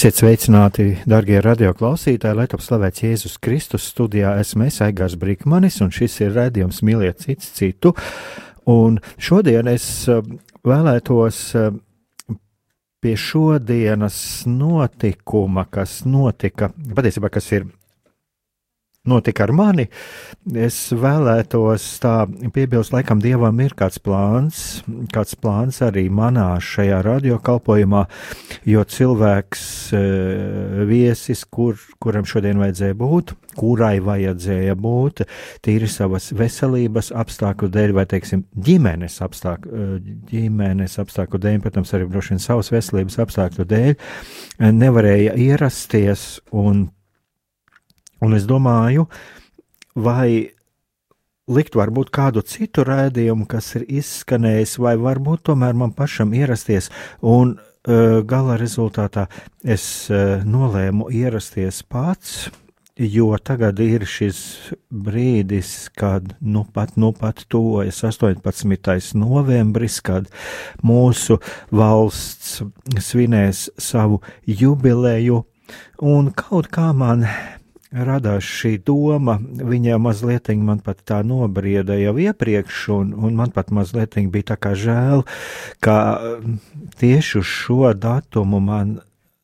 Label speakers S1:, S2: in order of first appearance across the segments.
S1: Esiet sveicināti, darbie radioklausītāji, lai top slavēts Jēzus Kristus. Studijā esmu es, Aigars Brīkmanis, un šis ir redzējums mīliet cits citu. Un šodien es eh, vēlētos eh, pie šodienas notikuma, kas notika, patiesībā, kas ir notika ar mani. Es vēlētos tā piebilst, laikam dievam ir kāds plāns, kāds plāns arī manā šajā radiokalpojumā, jo cilvēks e, viesis, kur, kuram šodien vajadzēja būt, kurai vajadzēja būt, tīri savas veselības apstākļu dēļ, vai, teiksim, ģimenes apstākļu, e, ģimenes apstākļu dēļ, protams, arī droši vien savas veselības apstākļu dēļ, nevarēja ierasties un Un es domāju, vai likt varbūt kādu citu rādījumu, kas ir izskanējis, vai varbūt tomēr man pašam ierasties. Un uh, gala rezultātā es uh, nolēmu ierasties pats, jo tagad ir šis brīdis, kad nu pat, nu pat tuvojas 18. novembris, kad mūsu valsts svinēs savu jubileju, un kaut kā man radās šī doma, viņa mazliet man pat tā nobrieda jau iepriekš, un, un man pat mazliet bija tā kā žēl, ka tieši uz šo datumu man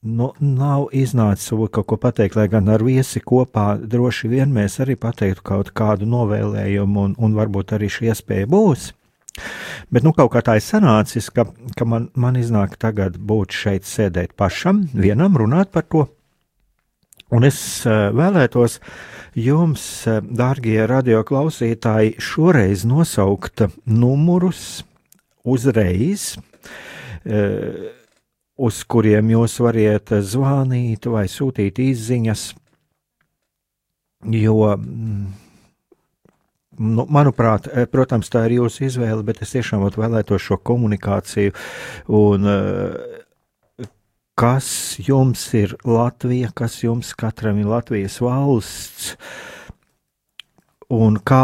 S1: nu, nav iznācis kaut ko pateikt, lai gan ar viesi kopā droši vien mēs arī pateiktu kaut kādu novēlējumu, un, un varbūt arī šī iespēja būs. Bet nu, kaut kā tā ir sanācis, ka, ka man, man iznāk tagad būt šeit, sēdēt pašam, vienam runāt par to Un es eh, vēlētos jums, eh, dārgie radioklausītāji, šoreiz nosaukt numurus uzreiz, eh, uz kuriem jūs variet zvanīt vai sūtīt izziņas, jo, mm, nu, manuprāt, protams, tā ir jūsu izvēle, bet es tiešām vēlētos šo komunikāciju un kas jums ir Latvija, kas jums katram ir Latvijas valsts, un kā,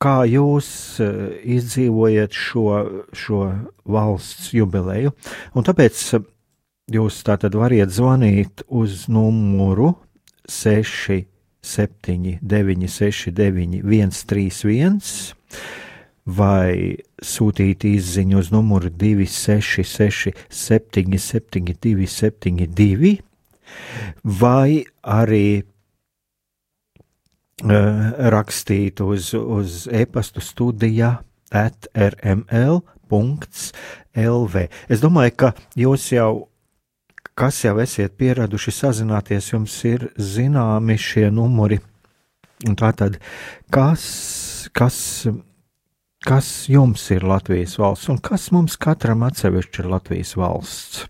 S1: kā jūs eh, izdzīvojat šo, šo valsts jubileju. Un tāpēc jūs tātad variet zvanīt uz numuru 6, 7, 9, 6, 9, 1, 3, 1 vai sūtīt izziņu uz numuru 266, 772, 72, vai arī uh, rakstīt uz, uz e-pastu studijā at rml.lv. Es domāju, ka jūs jau, kas jau esat pieraduši sazināties, jums ir zināmi šie numuri. Un tā tad, kas, kas kas jums ir Latvijas valsts un kas mums katram atsevišķi ir Latvijas valsts.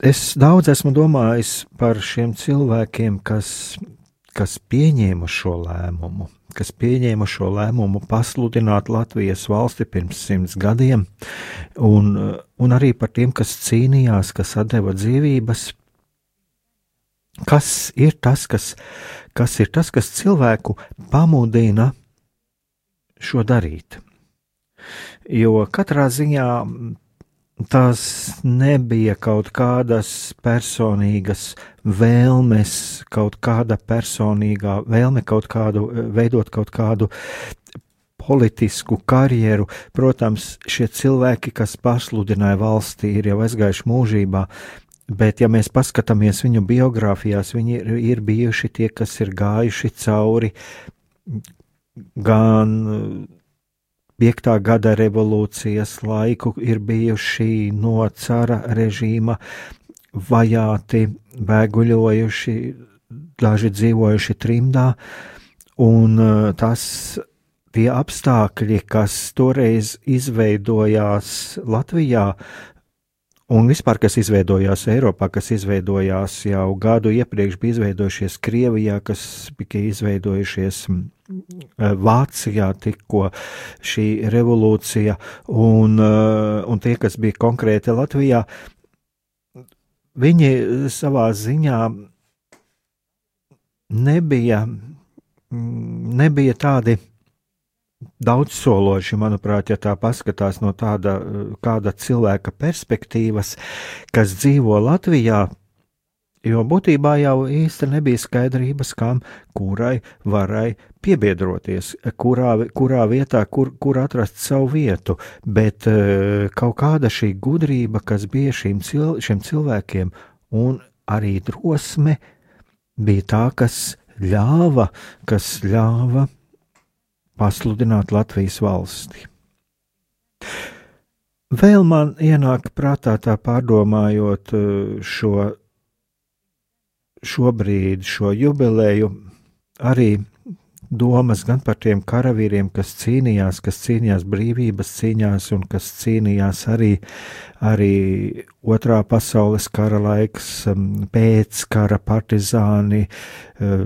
S1: Es daudz esmu domājis par šiem cilvēkiem, kas, kas pieņēma šo lēmumu, kas pieņēma šo lēmumu pasludināt Latvijas valsti pirms simts gadiem, un, un arī par tiem, kas cīnījās, kas deva dzīvības. Kas ir tas, kas, kas ir tas, kas cilvēku pamudina šo darīt. Jo katrā ziņā tās nebija kaut kādas personīgas vēlmes, kaut kāda personīgā vēlme kaut kādu, veidot kaut kādu politisku karjeru. Protams, šie cilvēki, kas pasludināja valstī, ir jau aizgājuši mūžībā, Bet, ja mēs paskatāmies viņu biogrāfijās, viņi ir, ir bijuši tie, kas ir gājuši cauri gan 5. gada revolūcijas laiku, ir bijuši no cara režīma vajāti, bēguļojuši, daži dzīvojuši trimdā, un tas tie apstākļi, kas toreiz izveidojās Latvijā, Un vispār, kas izveidojās Eiropā, kas izveidojās jau gadu iepriekš, bija izveidojušies Krievijā, kas bija izveidojušies mm, Vācijā, tikko šī revolūcija, un, eh, un tie, kas bija konkrēti Latvijā, viņi savā ziņā nebija, mm, nebija tādi daudzsološi, manuprāt, ja tā paskatās no tāda kāda cilvēka perspektīvas, kas dzīvo Latvijā. Jo būtībā jau īsti nebija skaidrības, kam kurai varai piebiedroties, kurā, kurā vietā, kur, kur atrast savu vietu, bet uh, kaut kāda šī gudrība, kas bija šīm cil, šiem cilvēkiem, un arī drosme, bija tā, kas ļāva, kas ļāva pasludināt Latvijas valsti. Vēl man ienāk prātā tā pārdomājot eh, šo, šobrīd, šo jubileju, arī domas gan par tiem karavīriem, kas cīnījās, kas cīnījās brīvības cīņās un kas cīnījās arī, arī otrā pasaules kara laiks, mm, pēc kara partizāni, eh,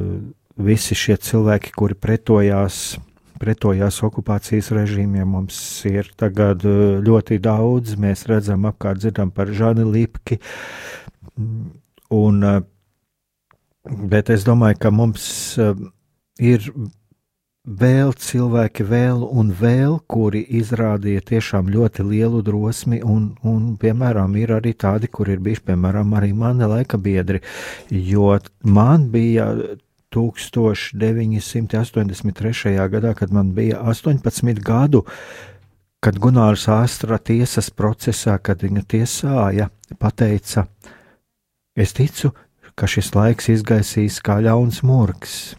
S1: visi šie cilvēki, kuri pretojās pretojās okupācijas režīmiem. Mums ir tagad uh, ļoti daudz, mēs redzam apkārt, dzirdam par Žani Lipki. Un, uh, bet es domāju, ka mums uh, ir vēl cilvēki, vēl un vēl, kuri izrādīja tiešām ļoti lielu drosmi, un, un piemēram, ir arī tādi, kur ir bijuši, piemēram, arī mani laika biedri, jo man bija 1983. gadā, kad man bija 18 gadu, kad Gunārs Astra tiesas procesā, kad viņa tiesāja, pateica, es ticu, ka šis laiks izgaisīs kā ļauns murgs.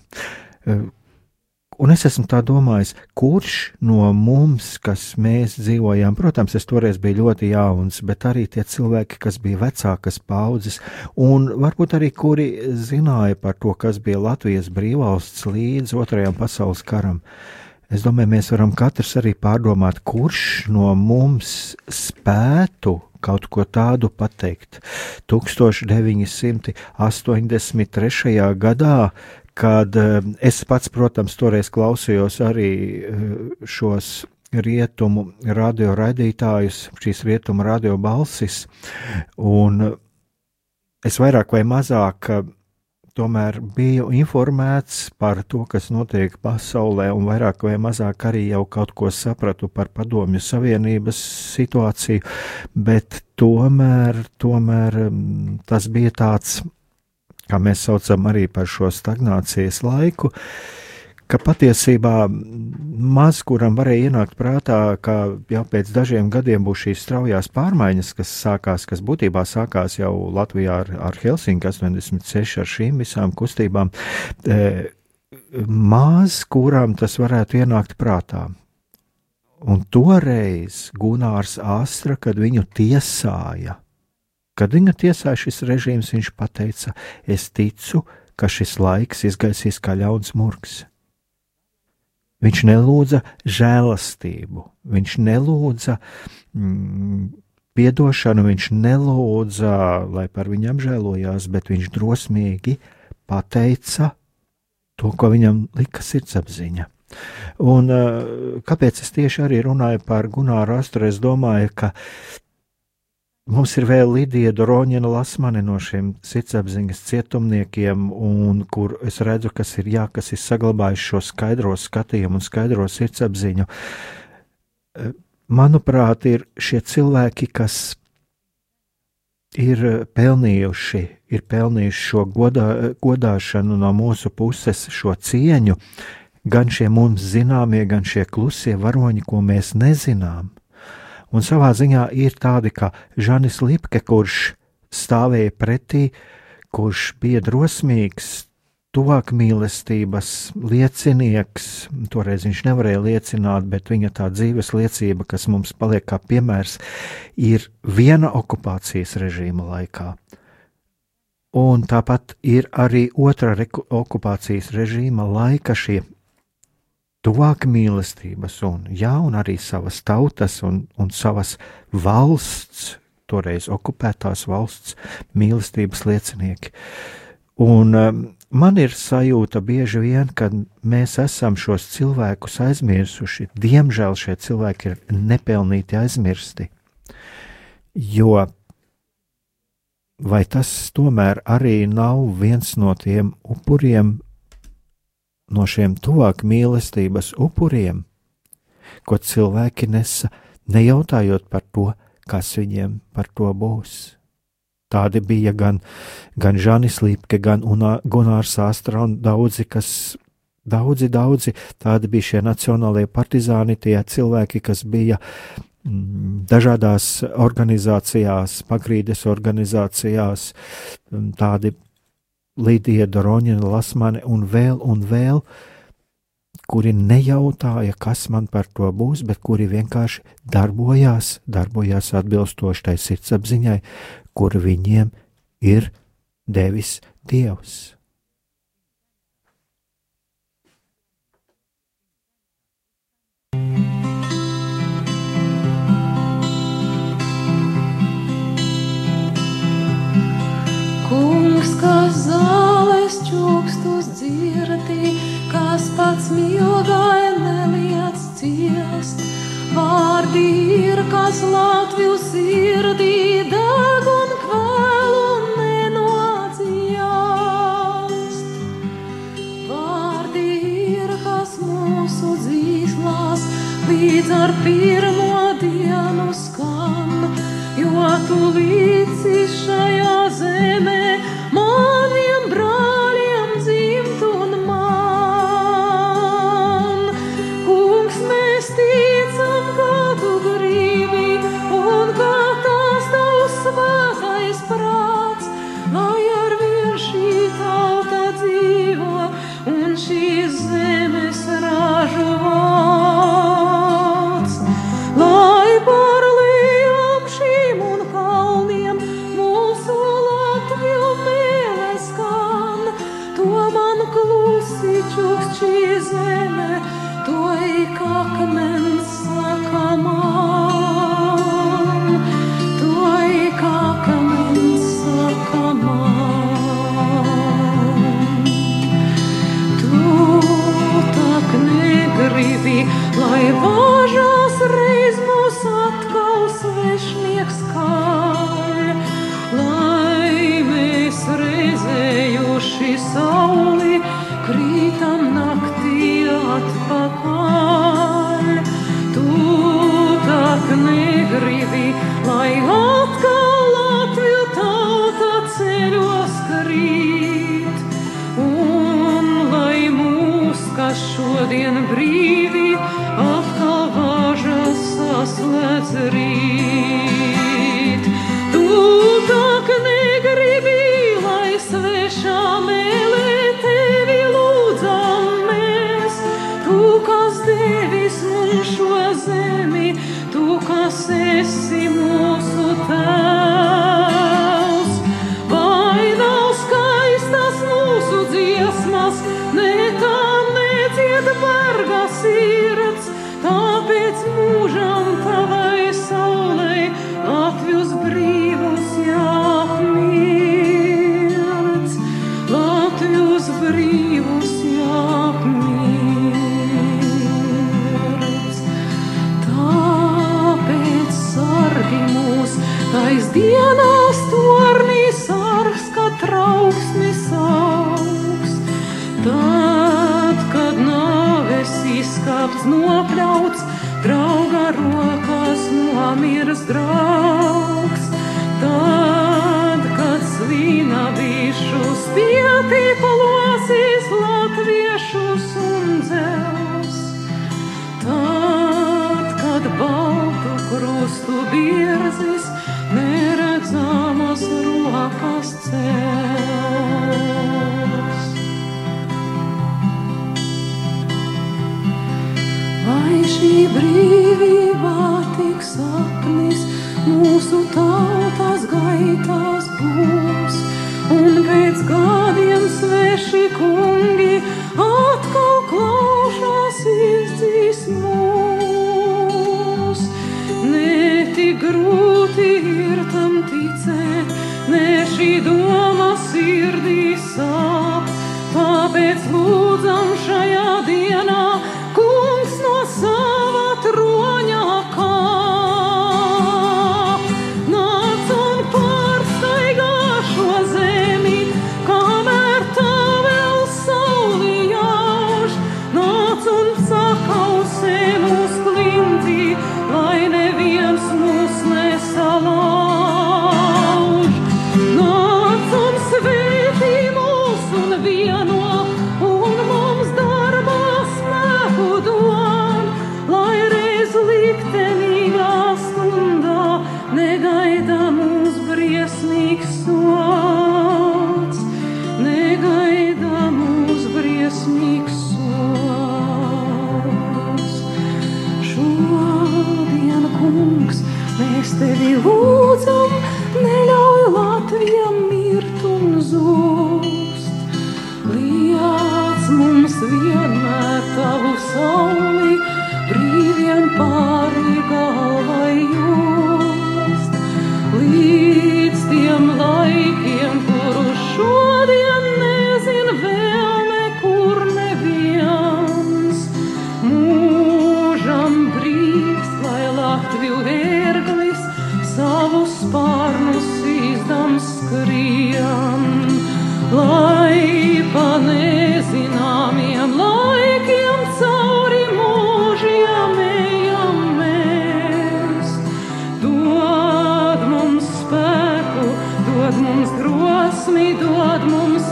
S1: Un es esmu tā domājis, kurš no mums, kas mēs dzīvojām, protams, es toreiz biju ļoti jauns, bet arī tie cilvēki, kas bija vecākas paudzes, un varbūt arī kuri zināja par to, kas bija Latvijas brīvvalsts līdz otrajam pasaules karam. Es domāju, mēs varam katrs arī pārdomāt, kurš no mums spētu kaut ko tādu pateikt. 1983. gadā kad eh, es pats, protams, toreiz klausījos arī eh, šos rietumu radio raidītājus, šīs rietumu radio balsis, un es vairāk vai mazāk eh, tomēr biju informēts par to, kas notiek pasaulē, un vairāk vai mazāk arī jau kaut ko sapratu par Padomju Savienības situāciju, bet tomēr, tomēr mm, tas bija tāds kā mēs saucam arī par šo stagnācijas laiku, ka patiesībā maz kuram varēja ienākt prātā, ka jau pēc dažiem gadiem būs šīs straujās pārmaiņas, kas sākās, kas būtībā sākās jau Latvijā ar, ar Helsinku 86, ar šīm visām kustībām. E, maz kuram tas varētu ienākt prātā. Un toreiz Gunārs Astra, kad viņu tiesāja, Kad viņa tiesāja šis režīms, viņš teica: Es ticu, ka šis laiks izgaisīs kā ļauns murgs. Viņš nelūdza žēlastību, viņš nelūdza mm, piedošanu, viņš nelūdza, lai par viņu apžēlojās, bet viņš drosmīgi pateica to, ko viņam lika sirdsapziņa. Un, kāpēc es tieši arī runāju par Gunāru Astru? Es domāju, ka Mums ir vēl Lidija Doroņina Lasmane no šiem sirdsapziņas cietumniekiem, un kur es redzu, kas ir, jā, kas ir saglabājis šo skaidro skatījumu un skaidro sirdsapziņu. Eh, manuprāt, ir šie cilvēki, kas ir pelnījuši, ir pelnījuši šo godā, godāšanu no mūsu puses, šo cieņu, gan šie mums zināmie, gan šie klusie varoņi, ko mēs nezinām un savā ziņā ir tādi kā Žanis Lipke, kurš stāvēja pretī, kurš bija drosmīgs, tuvāk mīlestības liecinieks. Toreiz viņš nevarēja liecināt, bet viņa tā dzīves liecība, kas mums paliek kā piemērs, ir viena okupācijas režīma laikā. Un tāpat ir arī otrā okupācijas režīma laika šie tuvāk mīlestības un, jā, un arī savas tautas un, un savas valsts, toreiz okupētās valsts mīlestības liecinieki. Un um, man ir sajūta bieži vien, ka mēs esam šos cilvēkus aizmirsuši. Diemžēl šie cilvēki ir nepelnīti aizmirsti. Jo vai tas tomēr arī nav viens no tiem upuriem, no šiem tuvāk mīlestības upuriem, ko cilvēki nesa, nejautājot par to, kas viņiem par to būs? Tādi bija gan, gan Žanis Līpke, gan Gunārs Astra un daudzi, kas, daudzi, daudzi tādi bija šie nacionālie partizāni, tie cilvēki, kas bija mm, dažādās organizācijās, pagrīdes organizācijās, mm, tādi Līdija Doroņina, Lasmane un vēl un vēl, kuri nejautāja, kas man par to būs, bet kuri vienkārši darbojās, darbojās atbilstoši tai sirdsapziņai, kur viņiem ir devis Dievs.
S2: Kungs, kas zāles čukstus dzirdī, kas pats milgai neliec ciest, vārdi ir, kas Latviju sirdī deg un kvēl un nenodziest. Vārdi ir, kas mūsu dzīslās līdz ar pirmo dienu skan, jo tu līdzi šajā zemē maniem brāļiem dzimt un man. Kungs, mēs ticam, ka tu gribi un ka tas tavs svētais prāts, lai ar vien šī tauta dzīvo un šīs zemes ražu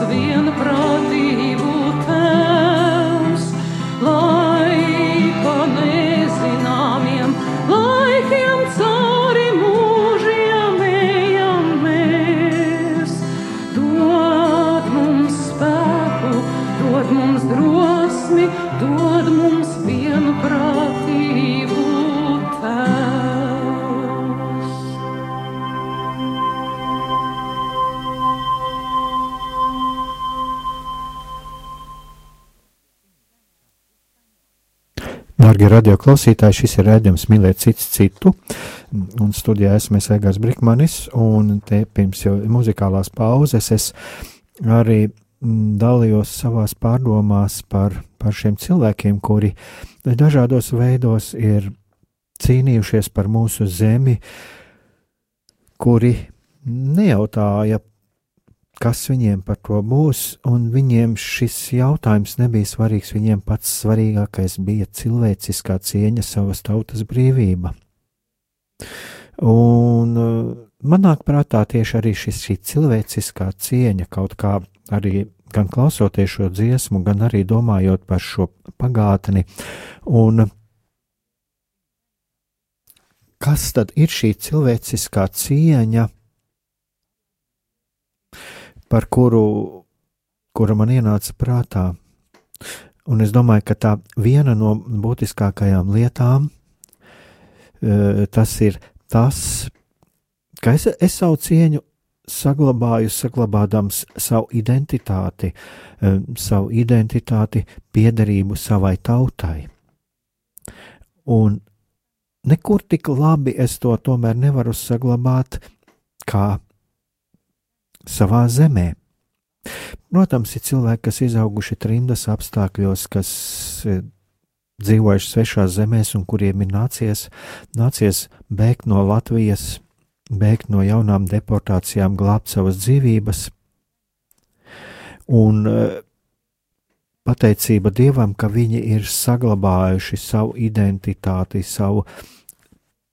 S2: mums vienprātību
S1: Dārgie radioklausītāji, šis ir redzējums mīlēt cits citu. Un studijā esmu Egārs Brikmanis, un te pirms jau muzikālās pauzes es arī mm, dalījos savās pārdomās par, par šiem cilvēkiem, kuri dažādos veidos ir cīnījušies par mūsu zemi, kuri nejautāja, kas viņiem par to būs, un viņiem šis jautājums nebija svarīgs. Viņiem pats svarīgākais bija cilvēciskā cieņa, savas tautas brīvība. Un uh, manāk prātā tieši arī šis, šī cilvēciskā cieņa kaut kā arī gan klausoties šo dziesmu, gan arī domājot par šo pagātni. Un kas tad ir šī cilvēciskā cieņa? Par kuru, kura man ienāca prātā. Un es domāju, ka tā viena no būtiskākajām lietām e, tas ir tas, ka es, es savu cieņu saglabāju, saglabādams savu identitāti, e, savu identitāti, piederību savai tautai. Un nekur tik labi es to tomēr nevaru saglabāt, kā savā zemē. Protams, ir cilvēki, kas izauguši trimdas apstākļos, kas e, dzīvojuši svešās zemēs un kuriem ir nācies, nācies bēgt no Latvijas, bēgt no jaunām deportācijām, glābt savas dzīvības. Un e, pateicība Dievam, ka viņi ir saglabājuši savu identitāti, savu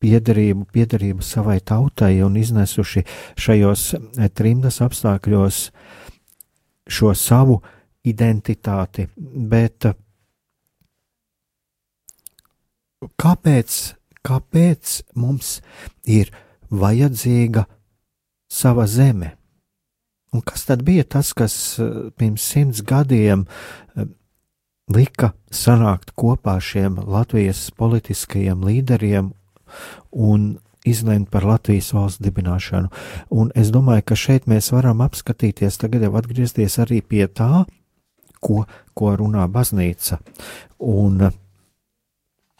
S1: piederību, piederību savai tautai un iznesuši šajos eh, trimdas apstākļos šo savu identitāti. Bet eh, kāpēc, kāpēc mums ir vajadzīga sava zeme. Un kas tad bija tas, kas eh, pirms simts gadiem lika sanākt kopā šiem Latvijas politiskajiem līderiem un izlemt par Latvijas valsts dibināšanu. Un es domāju, ka šeit mēs varam apskatīties, tagad jau atgriezties arī pie tā, ko, ko runā baznīca. Un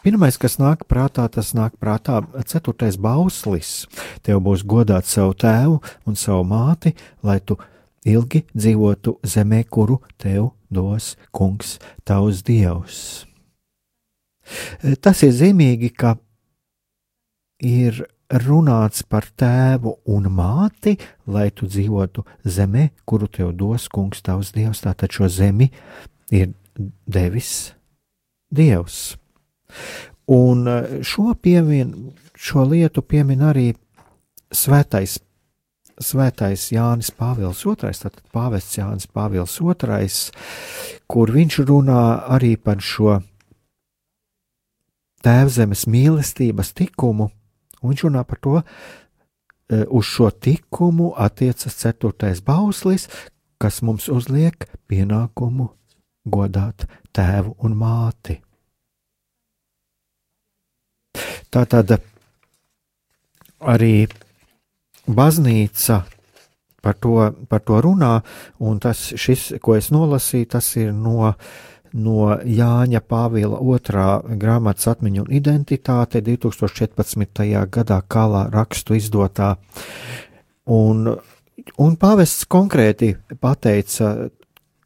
S1: pirmais, kas nāk prātā, tas nāk prātā ceturtais bauslis. Tev būs godāt savu tēvu un savu māti, lai tu ilgi dzīvotu zemē, kuru tev dos kungs, tavs dievs. Tas ir zīmīgi, ka ir runāts par tēvu un māti, lai tu dzīvotu zemē, kuru tev dos kungs tavs dievs. Tātad šo zemi ir devis dievs. Un e, šo, piemien, šo lietu piemin arī svētais, svētais Jānis Pāvils II, tātad pāvests Jānis Pāvils II, kur viņš runā arī par šo tēvzemes mīlestības tikumu, Un viņš runā par to, e, uz šo likumu attiecas ceturtais bauslis, kas mums uzliek pienākumu godāt tēvu un māti. Tā tad arī baznīca par to, par to runā, un tas, šis, ko es nolasīju, tas ir no uh, no Jāņa Pāvila otrā grāmatas atmiņu un identitāte 2014. gadā kālā rakstu izdotā. Un, un pāvests konkrēti pateica,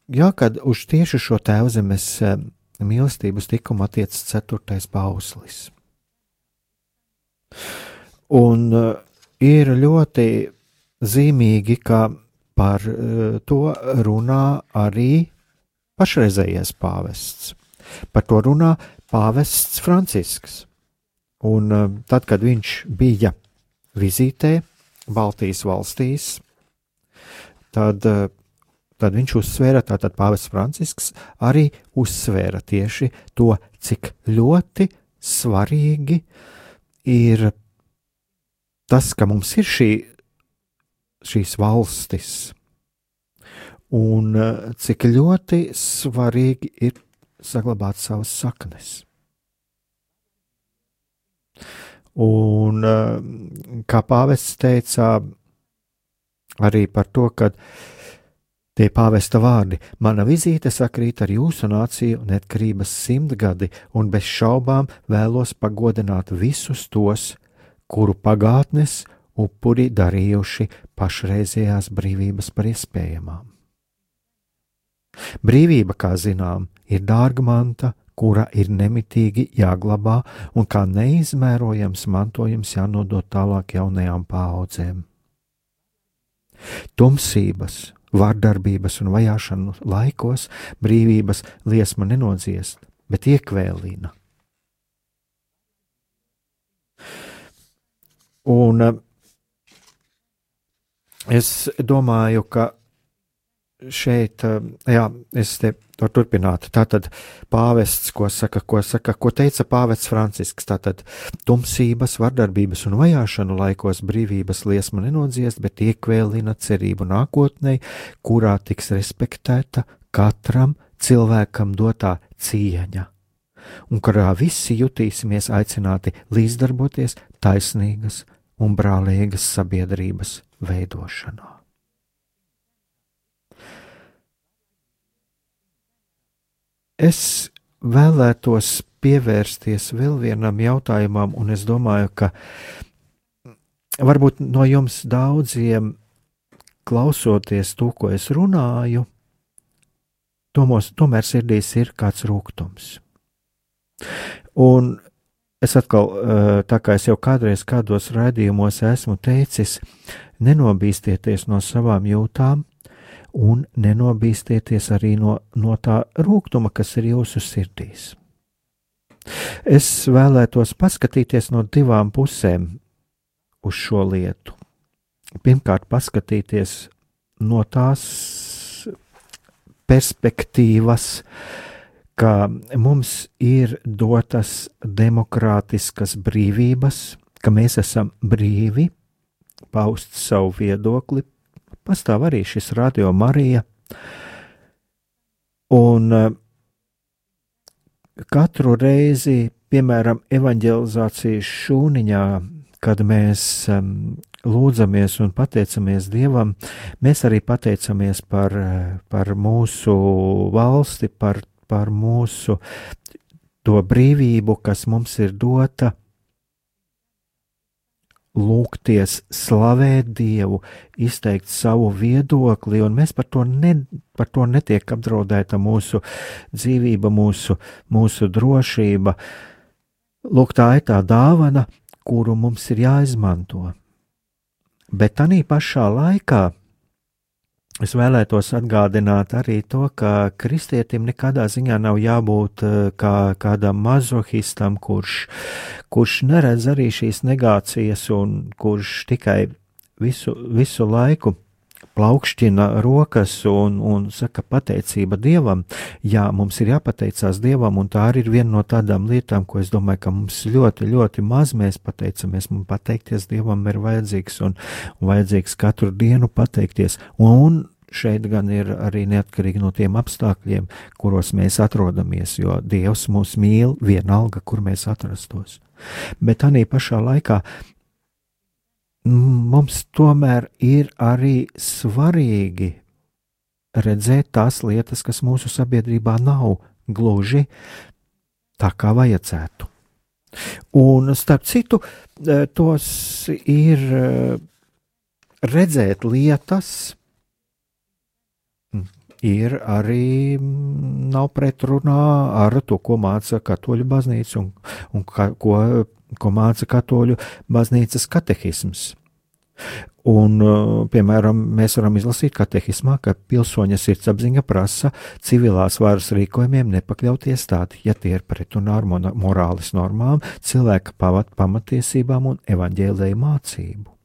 S1: jā, kad uz tieši šo tēvzemes eh, mīlestības tikumu attiecas ceturtais bauslis. Un eh, ir ļoti zīmīgi, ka par eh, to runā arī pašreizējais pāvests. Par to runā pāvests Francisks. Un uh, tad, kad viņš bija vizītē Baltijas valstīs, tad, uh, tad viņš uzsvēra, tātad pāvests Francisks arī uzsvēra tieši to, cik ļoti svarīgi ir tas, ka mums ir šī, šīs valstis, un eh, cik ļoti svarīgi ir saglabāt savas saknes. Un eh, kā pāvests teica arī par to, ka tie pāvesta vārdi - mana vizīte sakrīt ar jūsu nāciju neatkarības simtgadi, un bez šaubām vēlos pagodināt visus tos, kuru pagātnes upuri darījuši pašreizējās brīvības par iespējamām. Brīvība, kā zinām, ir dārga manta, kura ir nemitīgi jāglabā un kā neizmērojams mantojums jānodod tālāk jaunajām paudzēm. Tumsības, vardarbības un vajāšanu laikos brīvības liesma nenodziest, bet iekvēlina. Un eh, es domāju, ka šeit, eh, jā, es te varu turpināt. Tātad pāvests, ko saka, ko saka, ko teica pāvests Francisks, tātad tumsības, vardarbības un vajāšanu laikos brīvības liesma nenodziest, bet iekvēlina cerību nākotnē, kurā tiks respektēta katram cilvēkam dotā cieņa, un kurā visi jutīsimies aicināti līdzdarboties taisnīgas un brālīgas sabiedrības veidošanā. Es vēlētos pievērsties vēl vienam jautājumam, un es domāju, ka varbūt no jums daudziem klausoties to, ko es runāju, tomos, tomēr sirdīs ir kāds rūkums. Un es atkal, eh, tā kā es jau kādreiz kādos raidījumos esmu teicis, nenobīstieties no savām jūtām, un nenobīstieties arī no, no tā rūkuma, kas ir jūsu sirdīs. Es vēlētos paskatīties no divām pusēm uz šo lietu. Pirmkārt, paskatīties no tās perspektīvas, ka mums ir dotas demokrātiskas brīvības, ka mēs esam brīvi paust savu viedokli. Pastāv arī šis radio Marija. Un uh, katru reizi, piemēram, evanģelizācijas šūniņā, kad mēs um, lūdzamies un pateicamies Dievam, mēs arī pateicamies par, par mūsu valsti, par, par mūsu to brīvību, kas mums ir dota lūgties, slavēt Dievu, izteikt savu viedokli, un mēs par to, ne, par to netiek apdraudēta mūsu dzīvība, mūsu, mūsu drošība. Lūk, tā ir tā dāvana, kuru mums ir jāizmanto. Bet tā pašā laikā Es vēlētos atgādināt arī to, ka kristietim nekādā ziņā nav jābūt eh, kā kādam mazohistam, kurš, kurš neredz arī šīs negācijas un kurš tikai visu, visu laiku plaukšķina rokas un, un saka pateicība Dievam. Jā, mums ir jāpateicās Dievam, un tā arī ir viena no tādām lietām, ko es domāju, ka mums ļoti, ļoti maz mēs pateicamies. Mums pateikties Dievam ir vajadzīgs un, un vajadzīgs katru dienu pateikties. Un šeit gan ir arī neatkarīgi no tiem apstākļiem, kuros mēs atrodamies, jo Dievs mūs mīl vienalga, kur mēs atrastos. Bet tā pašā laikā mums tomēr ir arī svarīgi redzēt tās lietas, kas mūsu sabiedrībā nav gluži tā, kā vajadzētu. Un starp citu, eh, tos ir eh, redzēt lietas, ir arī nav pretrunā ar to, ko māca katoļu baznīca un, un ka, ko, ko māca katoļu baznīcas katehisms. Un, uh, piemēram, mēs varam izlasīt katehismā, ka pilsoņa sirdsapziņa prasa civilās varas rīkojumiem nepakļauties tādi, ja tie ir pretrunā ar morāles normām, cilvēka pavat pamatiesībām un evaņģēlēju mācību.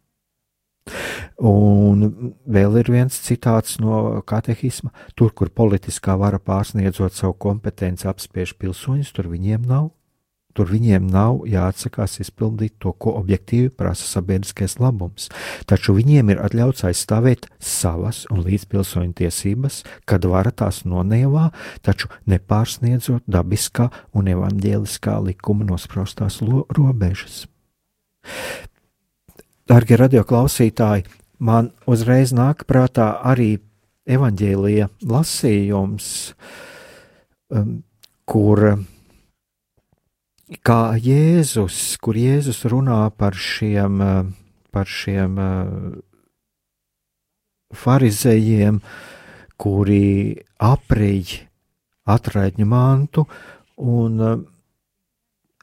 S1: Un vēl ir viens citāts no katehisma: tur, kur politiskā vara pārsniedzot savu kompetenci apspiež pilsoņus, tur viņiem nav. Tur viņiem nav jāatsakās izpildīt to, ko objektīvi prasa sabiedriskais labums, taču viņiem ir atļauts aizstāvēt savas un līdzpilsoņu tiesības, kad vara tās nonievā, taču nepārsniedzot dabiskā un evaņģēliskā likuma nospraustās robežas. Darbie radioklausītāji, man uzreiz nāk prātā arī evaņģēlīja lasījums, um, kur kā Jēzus, kur Jēzus runā par šiem, uh, par šiem uh, farizējiem, kuri aprīj atraitņu mantu, un uh,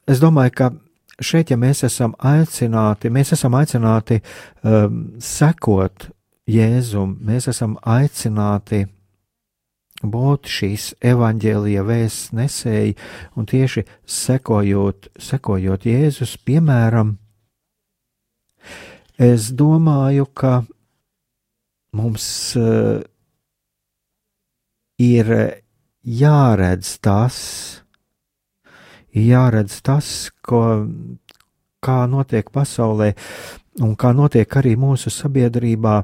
S1: es domāju, ka šeit, ja mēs esam aicināti, mēs esam aicināti um, sekot Jēzum, mēs esam aicināti būt šīs evaņģēlīja vēstnesēji un tieši sekojot, sekojot Jēzus piemēram, es domāju, ka mums uh, ir jāredz tas, jāredz tas, ko, kā notiek pasaulē un kā notiek arī mūsu sabiedrībā.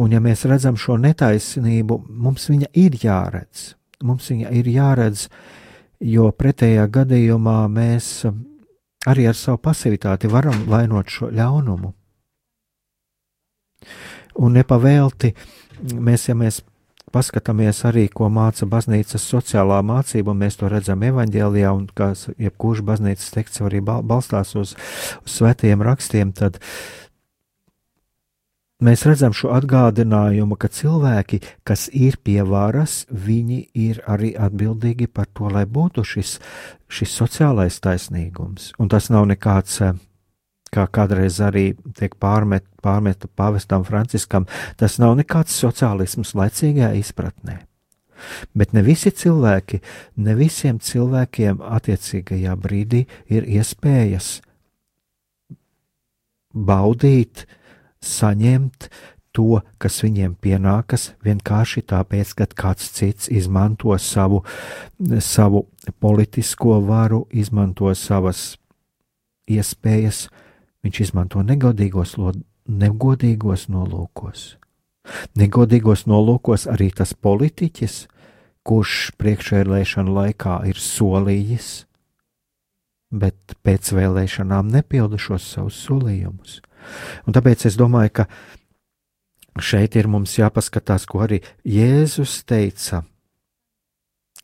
S1: Un, ja mēs redzam šo netaisnību, mums viņa ir jāredz. Mums viņa ir jāredz, jo pretējā gadījumā mēs arī ar savu pasivitāti varam vainot šo ļaunumu. Un nepavēlti mēs, ja mēs paskatāmies arī, ko māca baznīcas sociālā mācība, un mēs to redzam evaņģēlijā, un kā jebkurš baznīcas teksts arī balstās uz, uz svētajiem rakstiem, tad mēs redzam šo atgādinājumu, ka cilvēki, kas ir pie varas, viņi ir arī atbildīgi par to, lai būtu šis, šis sociālais taisnīgums. Un tas nav nekāds kā kādreiz arī tiek pārmet, pārmeta pavestam Franciskam, tas nav nekāds sociālisms laicīgajā izpratnē. Bet ne visi cilvēki, ne visiem cilvēkiem attiecīgajā brīdī ir iespējas baudīt, saņemt to, kas viņiem pienākas, vienkārši tāpēc, ka kāds cits izmanto savu, savu politisko varu, izmanto savas iespējas, Viņš izmanto negodīgos negodīgos nolūkos. Negodīgos nolūkos arī tas politiķis, kurš priekšvēlēšana laikā ir solījis, bet pēc vēlēšanām nepilda šos savus solījumus. Un tāpēc es domāju, ka šeit ir mums jāpaskatās, ko arī Jēzus teica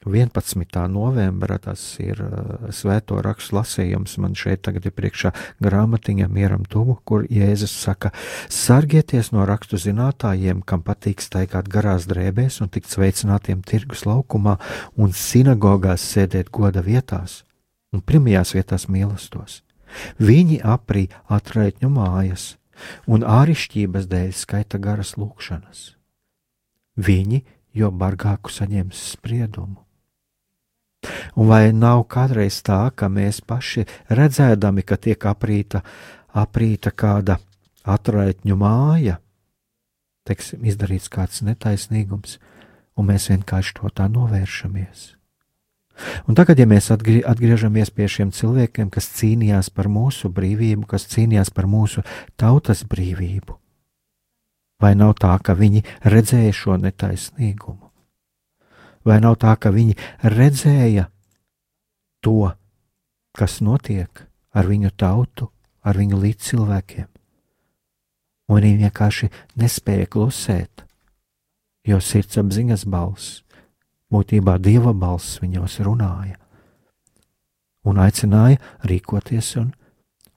S1: 11. novembra tas ir uh, svēto rakstu lasījums. Man šeit tagad ir priekšā grāmatiņa mieram tuvu, kur Jēzus saka: Sargieties no rakstu zinātājiem, kam patīk staigāt garās drēbēs un tikt sveicinātiem tirgus laukumā un sinagogās sēdēt goda vietās un pirmajās vietās mīlestos. Viņi aprī atraitņu mājas un ārišķības dēļ skaita garas lūkšanas. Viņi jo bargāku saņems spriedumu. Un vai nav kādreiz tā, ka mēs paši redzēdami, ka tiek aprīta, aprīta kāda atraitņu māja, teiksim, izdarīts kāds netaisnīgums, un mēs vienkārši to tā novēršamies? Un tagad, ja mēs atgriežamies pie šiem cilvēkiem, kas cīnījās par mūsu brīvību, kas cīnījās par mūsu tautas brīvību, vai nav tā, ka viņi redzēja šo netaisnīgumu? Vai nav tā, ka viņi redzēja to, kas notiek ar viņu tautu, ar viņu līdzcilvēkiem, un viņi vienkārši nespēja klusēt, jo sirdsapziņas balss, būtībā dieva balss viņos runāja un aicināja rīkoties un,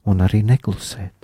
S1: un arī neklusēt.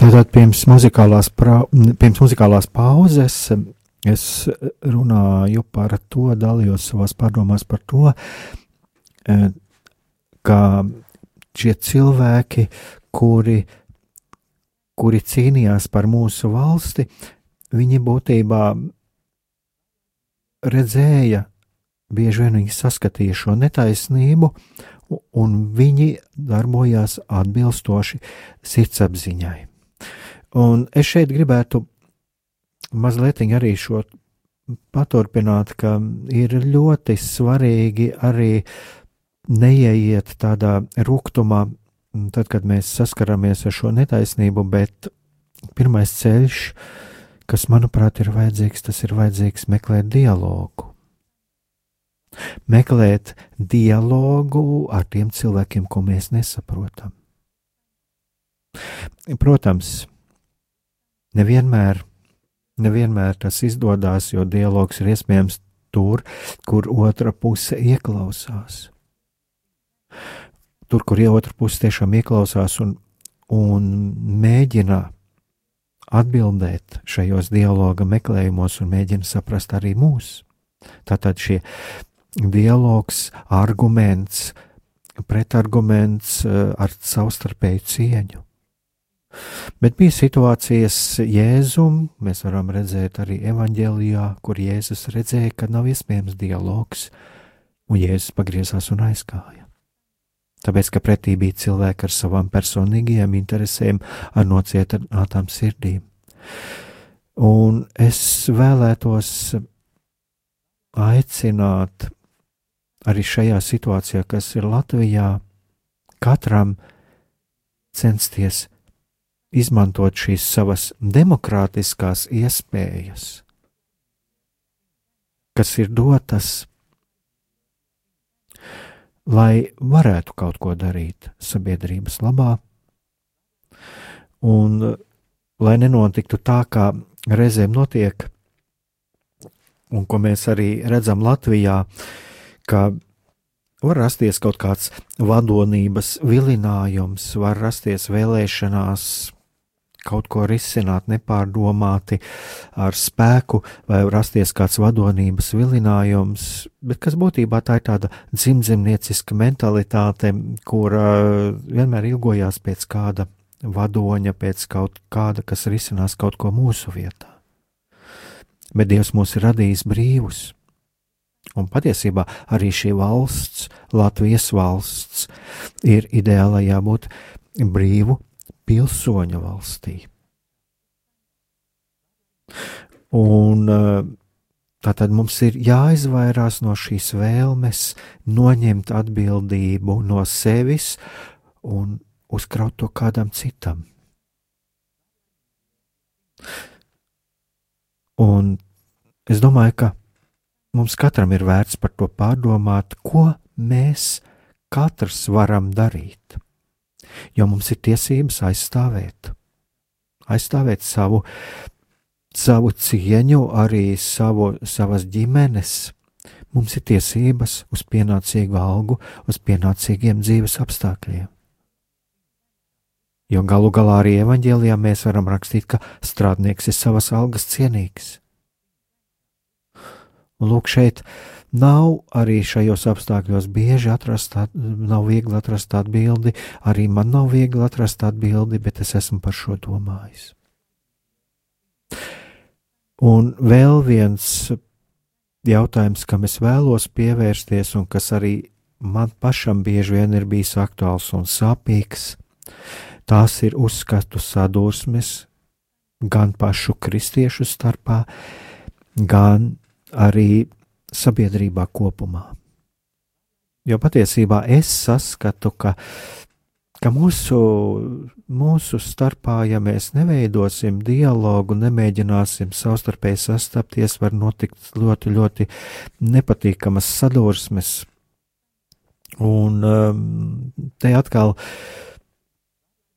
S1: Tātad pirms muzikālās, pra, pirms muzikālās pauzes es runāju par to, dalījos savās pārdomās par to, e, ka šie cilvēki, kuri, kuri cīnījās par mūsu valsti, viņi būtībā redzēja, bieži vien viņi saskatīja šo netaisnību, un viņi darbojās atbilstoši sirdsapziņai. Un es šeit gribētu mazliet arī šo paturpināt, ka ir ļoti svarīgi arī neieiet tādā rūkumā, tad, kad mēs saskaramies ar šo netaisnību, bet pirmais ceļš, kas manuprāt ir vajadzīgs, tas ir vajadzīgs meklēt dialogu meklēt dialogu ar tiem cilvēkiem, ko mēs nesaprotam. Protams, nevienmēr, nevienmēr tas izdodas, jo dialogs ir iespējams tur, kur otra puse ieklausās. Tur, kur otra puse tiešām ieklausās un, un mēģina atbildēt šajos dialoga meklējumos un mēģina saprast arī mūs. Tātad šie dialogs, arguments, pretarguments eh, ar savstarpēju cieņu. Bet bija situācijas Jēzum, mēs varam redzēt arī evanģēlijā, kur Jēzus redzēja, ka nav iespējams dialogs, un Jēzus pagriezās un aizgāja. Tāpēc, ka pretī bija cilvēki ar savām personīgajām interesēm, ar nocietinātām sirdīm. Un es vēlētos aicināt arī šajā situācijā, kas ir Latvijā, katram censties izmantot šīs savas demokrātiskās iespējas, kas ir dotas, lai varētu kaut ko darīt sabiedrības labā, un lai nenotiktu tā, kā reizēm notiek, un ko mēs arī redzam Latvijā, ka var rasties kaut kāds vadonības vilinājums, var rasties vēlēšanās kaut ko risināt nepārdomāti ar spēku, vai rasties kāds vadonības vilinājums, bet kas būtībā tā ir tāda dzimzemnieciska mentalitāte, kura vienmēr ilgojās pēc kāda vadoņa, pēc kaut kāda, kas risinās kaut ko mūsu vietā. Bet Dievs mūs ir radījis brīvus Un patiesībā arī šī valsts, Latvijas valsts, ir ideālai jābūt brīvu pilsoņu valstī. Un eh, tātad mums ir jāizvairās no šīs vēlmes noņemt atbildību no sevis un uzkraut to kādam citam. Un es domāju, ka mums katram ir vērts par to pārdomāt, ko mēs katrs varam darīt. Jo mums ir tiesības aizstāvēt, aizstāvēt savu, savu cieņu, arī savu, savas ģimenes. Mums ir tiesības uz pienācīgu algu, uz pienācīgiem dzīves apstākļiem. Jo galu galā arī evanģēlijā mēs varam rakstīt, ka strādnieks ir savas algas cienīgs. Un lūk, šeit nav arī šajos apstākļos bieži atrast, nav viegli atrast atbildi, arī man nav viegli atrast atbildi, bet es esmu par šo domājis. Un vēl viens jautājums, kam es vēlos pievērsties, un kas arī man pašam bieži vien ir bijis aktuāls un sāpīgs, tās ir uzskatu sadursmes gan pašu kristiešu starpā, gan arī sabiedrībā kopumā. Jo patiesībā es saskatu, ka, ka mūsu, mūsu starpā, ja mēs neveidosim dialogu, nemēģināsim savstarpēji sastapties, var notikt ļoti, ļoti nepatīkamas sadursmes. Un um, te atkal,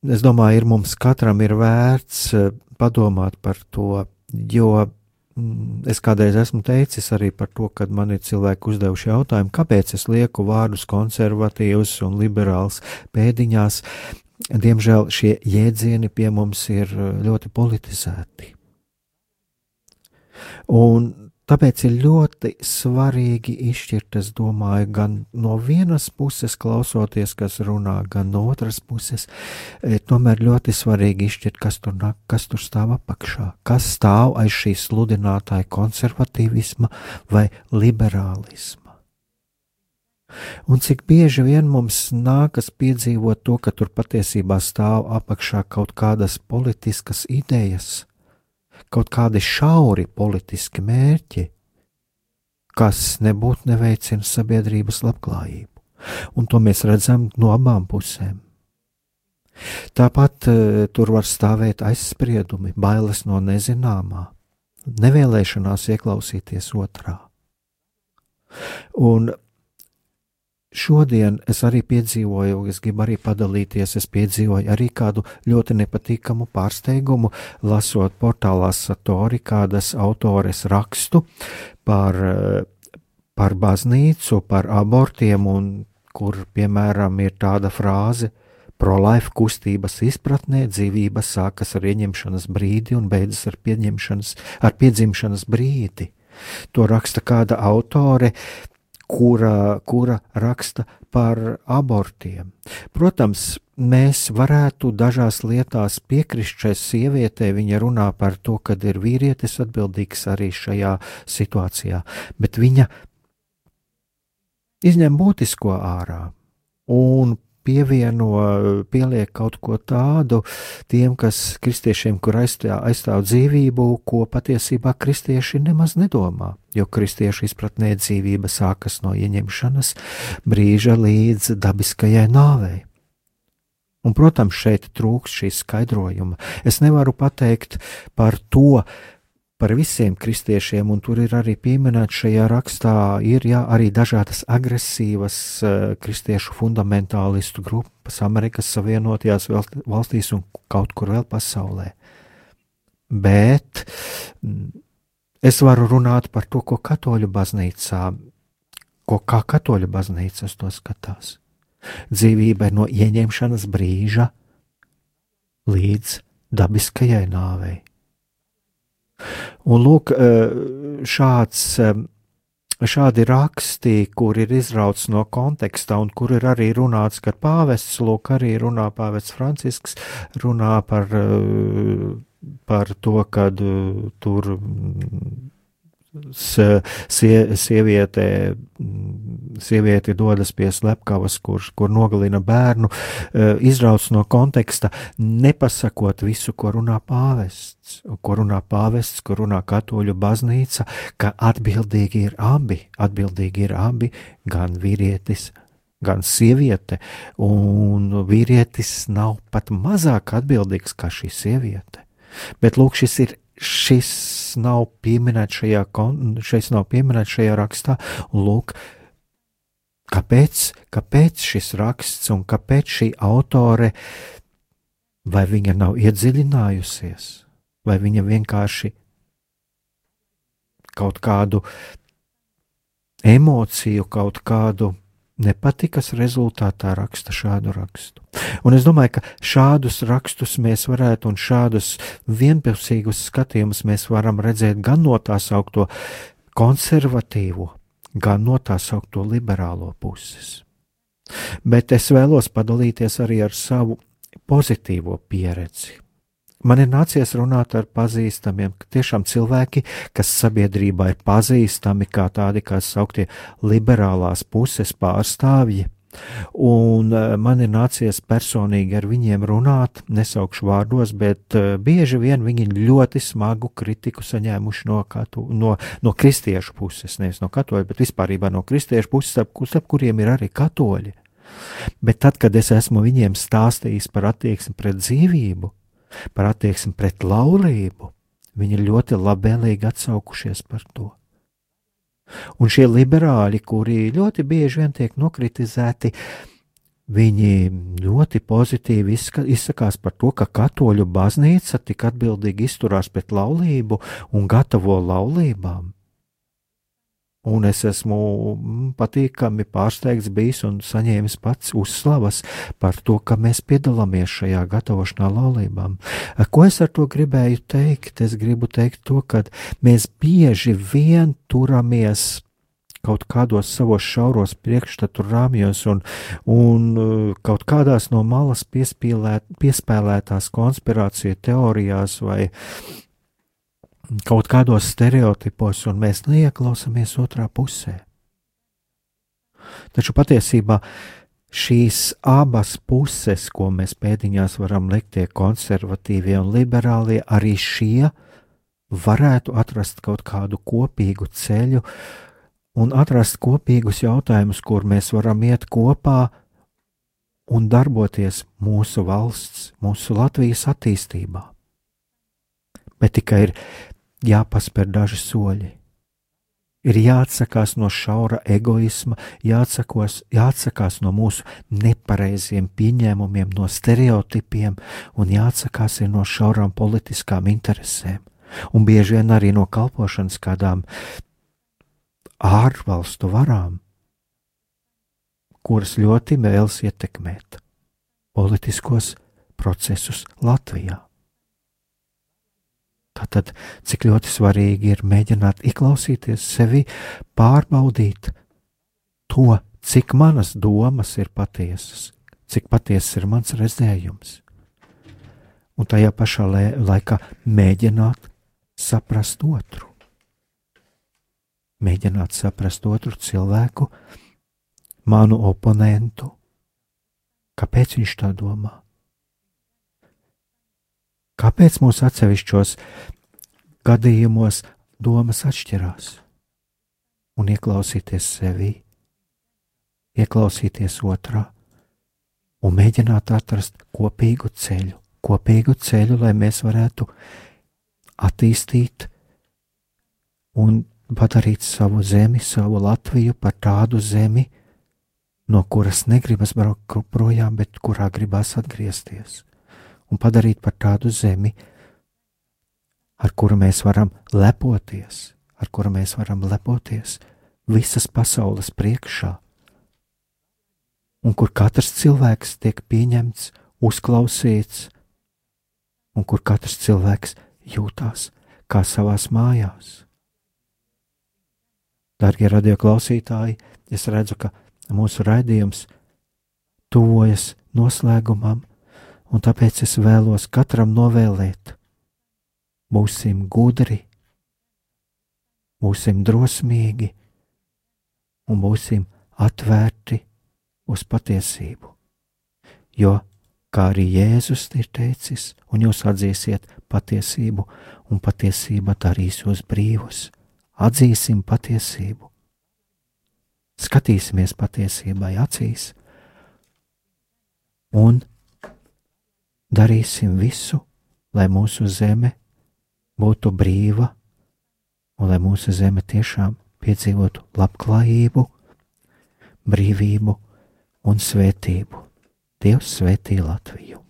S1: es domāju, ir mums katram ir vērts uh, padomāt par to, jo es kādreiz esmu teicis arī par to, kad man ir cilvēki uzdevuši jautājumu, kāpēc es lieku vārdus konservatīvs un liberāls pēdiņās. diemžēl šie jēdzieni pie mums ir ļoti politizēti. Un Tāpēc ir ļoti svarīgi izšķirt, es domāju, gan no vienas puses klausoties, kas runā, gan no otras puses. E, tomēr ļoti svarīgi izšķirt, kas tur, nāk, kas tur stāv apakšā, kas stāv aiz šī sludinātāja konservatīvisma vai liberālisma. Un cik bieži vien mums nākas piedzīvot to, ka tur patiesībā stāv apakšā kaut kādas politiskas idejas, kaut kādi šauri politiski mērķi, kas nebūtu neveicina sabiedrības labklājību. Un to mēs redzam no abām pusēm. Tāpat uh, tur var stāvēt aizspriedumi, bailes no nezināmā, nevēlēšanās ieklausīties otrā. Un Šodien es arī piedzīvoju, es gribu arī padalīties, es piedzīvoju arī kādu ļoti nepatīkamu pārsteigumu, lasot portālā Satori kādas autores rakstu par, par baznīcu, par abortiem, un kur, piemēram, ir tāda frāze, Pro-life kustības izpratnē dzīvība sākas ar ieņemšanas brīdi un beidzas ar, ar piedzimšanas brīdi. To raksta kāda autore, kura, kura raksta par abortiem. Protams, mēs varētu dažās lietās piekrist šai sievietei. Viņa runā par to, ka ir vīrietis atbildīgs arī šajā situācijā, bet viņa izņem būtisko ārā un pievieno, pieliek kaut ko tādu tiem, kas kristiešiem, kur aizstāv, aizstāv dzīvību, ko patiesībā kristieši nemaz nedomā. Jo kristiešu izpratnē dzīvība sākas no ieņemšanas brīža līdz dabiskajai nāvei. Un, protams, šeit trūks šī skaidrojuma. Es nevaru pateikt par to, par visiem kristiešiem, un tur ir arī pieminēts šajā rakstā, ir jā, arī dažādas agresīvas uh, kristiešu fundamentālistu grupas Amerikas Savienotajās valstīs un kaut kur vēl pasaulē. Bet es varu runāt par to, ko katoļu baznīcā, ko kā katoļu baznīcas to skatās. Dzīvība ir no ieņemšanas brīža līdz dabiskajai nāvei. Un lūk, eh, šāds, eh, šādi raksti, kur ir izrauts no konteksta un kur ir arī runāts, ka pāvests, lūk, arī runā pāvests Francisks, runā par, eh, par to, kad tur sie, sieviete, sieviete dodas pie slepkavas, kur, kur nogalina bērnu, e, izrauc no konteksta, nepasakot visu, ko runā pāvests, ko runā pāvests, ko runā katoļu baznīca, ka atbildīgi ir abi, atbildīgi ir abi, gan vīrietis, gan sieviete, un vīrietis nav pat mazāk atbildīgs kā šī sieviete. Bet lūk, šis ir šis nav pieminēts šajā, šis nav pieminēts šajā rakstā, un lūk, kāpēc, kāpēc šis raksts un kāpēc šī autore, vai viņa nav iedziļinājusies, vai viņa vienkārši kaut kādu emociju, kaut kādu nepatikas rezultātā raksta šādu rakstu. Un es domāju, ka šādus rakstus mēs varētu un šādus vienpusīgus skatījumus mēs varam redzēt gan no tā saukto konservatīvo, gan no tā saukto liberālo puses. Bet es vēlos padalīties arī ar savu pozitīvo pieredzi. Man ir nācies runāt ar pazīstamiem, tiešām cilvēki, kas sabiedrībā ir pazīstami kā tādi, kā sauktie liberālās puses pārstāvji. Un eh, man ir nācies personīgi ar viņiem runāt, nesaukšu vārdos, bet uh, bieži vien viņi ļoti smagu kritiku saņēmuši no, katu, no, no kristiešu puses, nevis no katoļa, bet vispār no kristiešu puses, ap, ap kuriem ir arī katoļi. Bet tad, kad es esmu viņiem stāstījis par attieksmi pret dzīvību, par attieksmi pret laulību, viņi ir ļoti labvēlīgi atsaukušies par to. Un šie liberāļi, kuri ļoti bieži vien tiek nokritizēti, viņi ļoti pozitīvi izsakās par to, ka katoļu baznīca tik atbildīgi izturās pret laulību un gatavo laulībām. Un es esmu mm, patīkami pārsteigts bijis un saņēmis pats uzslavas par to, ka mēs piedalāmies šajā gatavošanā laulībām. Ko es ar to gribēju teikt? Es gribu teikt to, ka mēs bieži vien turamies kaut kādos savos šauros priekšstatu rāmjos un, un uh, kaut kādās no malas piespēlētās konspirācija teorijās vai kaut kādos stereotipos, un mēs neieklausāmies otrā pusē. Taču patiesībā šīs abas puses, ko mēs pēdiņās varam likt, tie konservatīvie un liberālie, arī šie varētu atrast kaut kādu kopīgu ceļu un atrast kopīgus jautājumus, kur mēs varam iet kopā un darboties mūsu valsts, mūsu Latvijas attīstībā. Bet tikai ir jāpaspēr daži soļi. Ir jāatsakās no šaura egoisma, jāatsakos, jāatsakās no mūsu nepareiziem pieņēmumiem, no stereotipiem un jāatsakās no šaurām politiskām interesēm. Un bieži vien arī no kalpošanas kādām ārvalstu varām, kuras ļoti vēlas ietekmēt politiskos procesus Latvijā. Tātad, cik ļoti svarīgi ir mēģināt ieklausīties sevi, pārbaudīt to, cik manas domas ir patiesas, cik patiesas ir mans redzējums. Un tajā pašā laikā mēģināt saprast otru. Mēģināt saprast otru cilvēku, manu oponentu, kāpēc viņš tā domā Kāpēc mūsu atsevišķos gadījumos domas atšķirās? Un ieklausīties sevi, ieklausīties otrā un mēģināt atrast kopīgu ceļu, kopīgu ceļu, lai mēs varētu attīstīt un padarīt savu zemi, savu Latviju par tādu zemi, no kuras negribas braukt projām, bet kurā gribas atgriezties un padarīt par tādu zemi, ar kuru mēs varam lepoties, ar kuru mēs varam lepoties visas pasaules priekšā, un kur katrs cilvēks tiek pieņemts, uzklausīts, un kur katrs cilvēks jūtās kā savās mājās. Darbie radioklausītāji, es redzu, ka mūsu raidījums tuvojas noslēgumam un tāpēc es vēlos katram novēlēt, būsim gudri, būsim drosmīgi un būsim atvērti uz patiesību. Jo, kā arī Jēzus ir teicis, un jūs atzīsiet patiesību, un patiesība darīs jūs brīvus, atzīsim patiesību, skatīsimies patiesībai acīs. Un darīsim visu, lai mūsu zeme būtu brīva un lai mūsu zeme tiešām piedzīvotu labklājību, brīvību un svētību. Dievs svētī Latviju!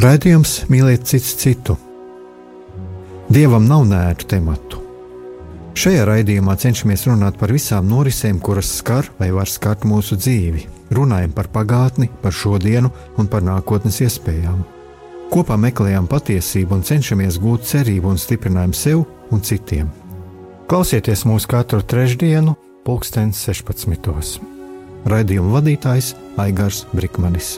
S3: Raidījums mīlēt cits citu. Dievam nav nērtu tematu. Šajā raidījumā cenšamies runāt par visām norisēm, kuras skar vai var skart mūsu dzīvi runājam par pagātni, par šodienu un par nākotnes iespējām. Kopā meklējam patiesību un cenšamies gūt cerību un stiprinājumu sev un citiem. Klausieties mūsu katru trešdienu, pulksten 16. Raidījuma vadītājs Aigars Brikmanis.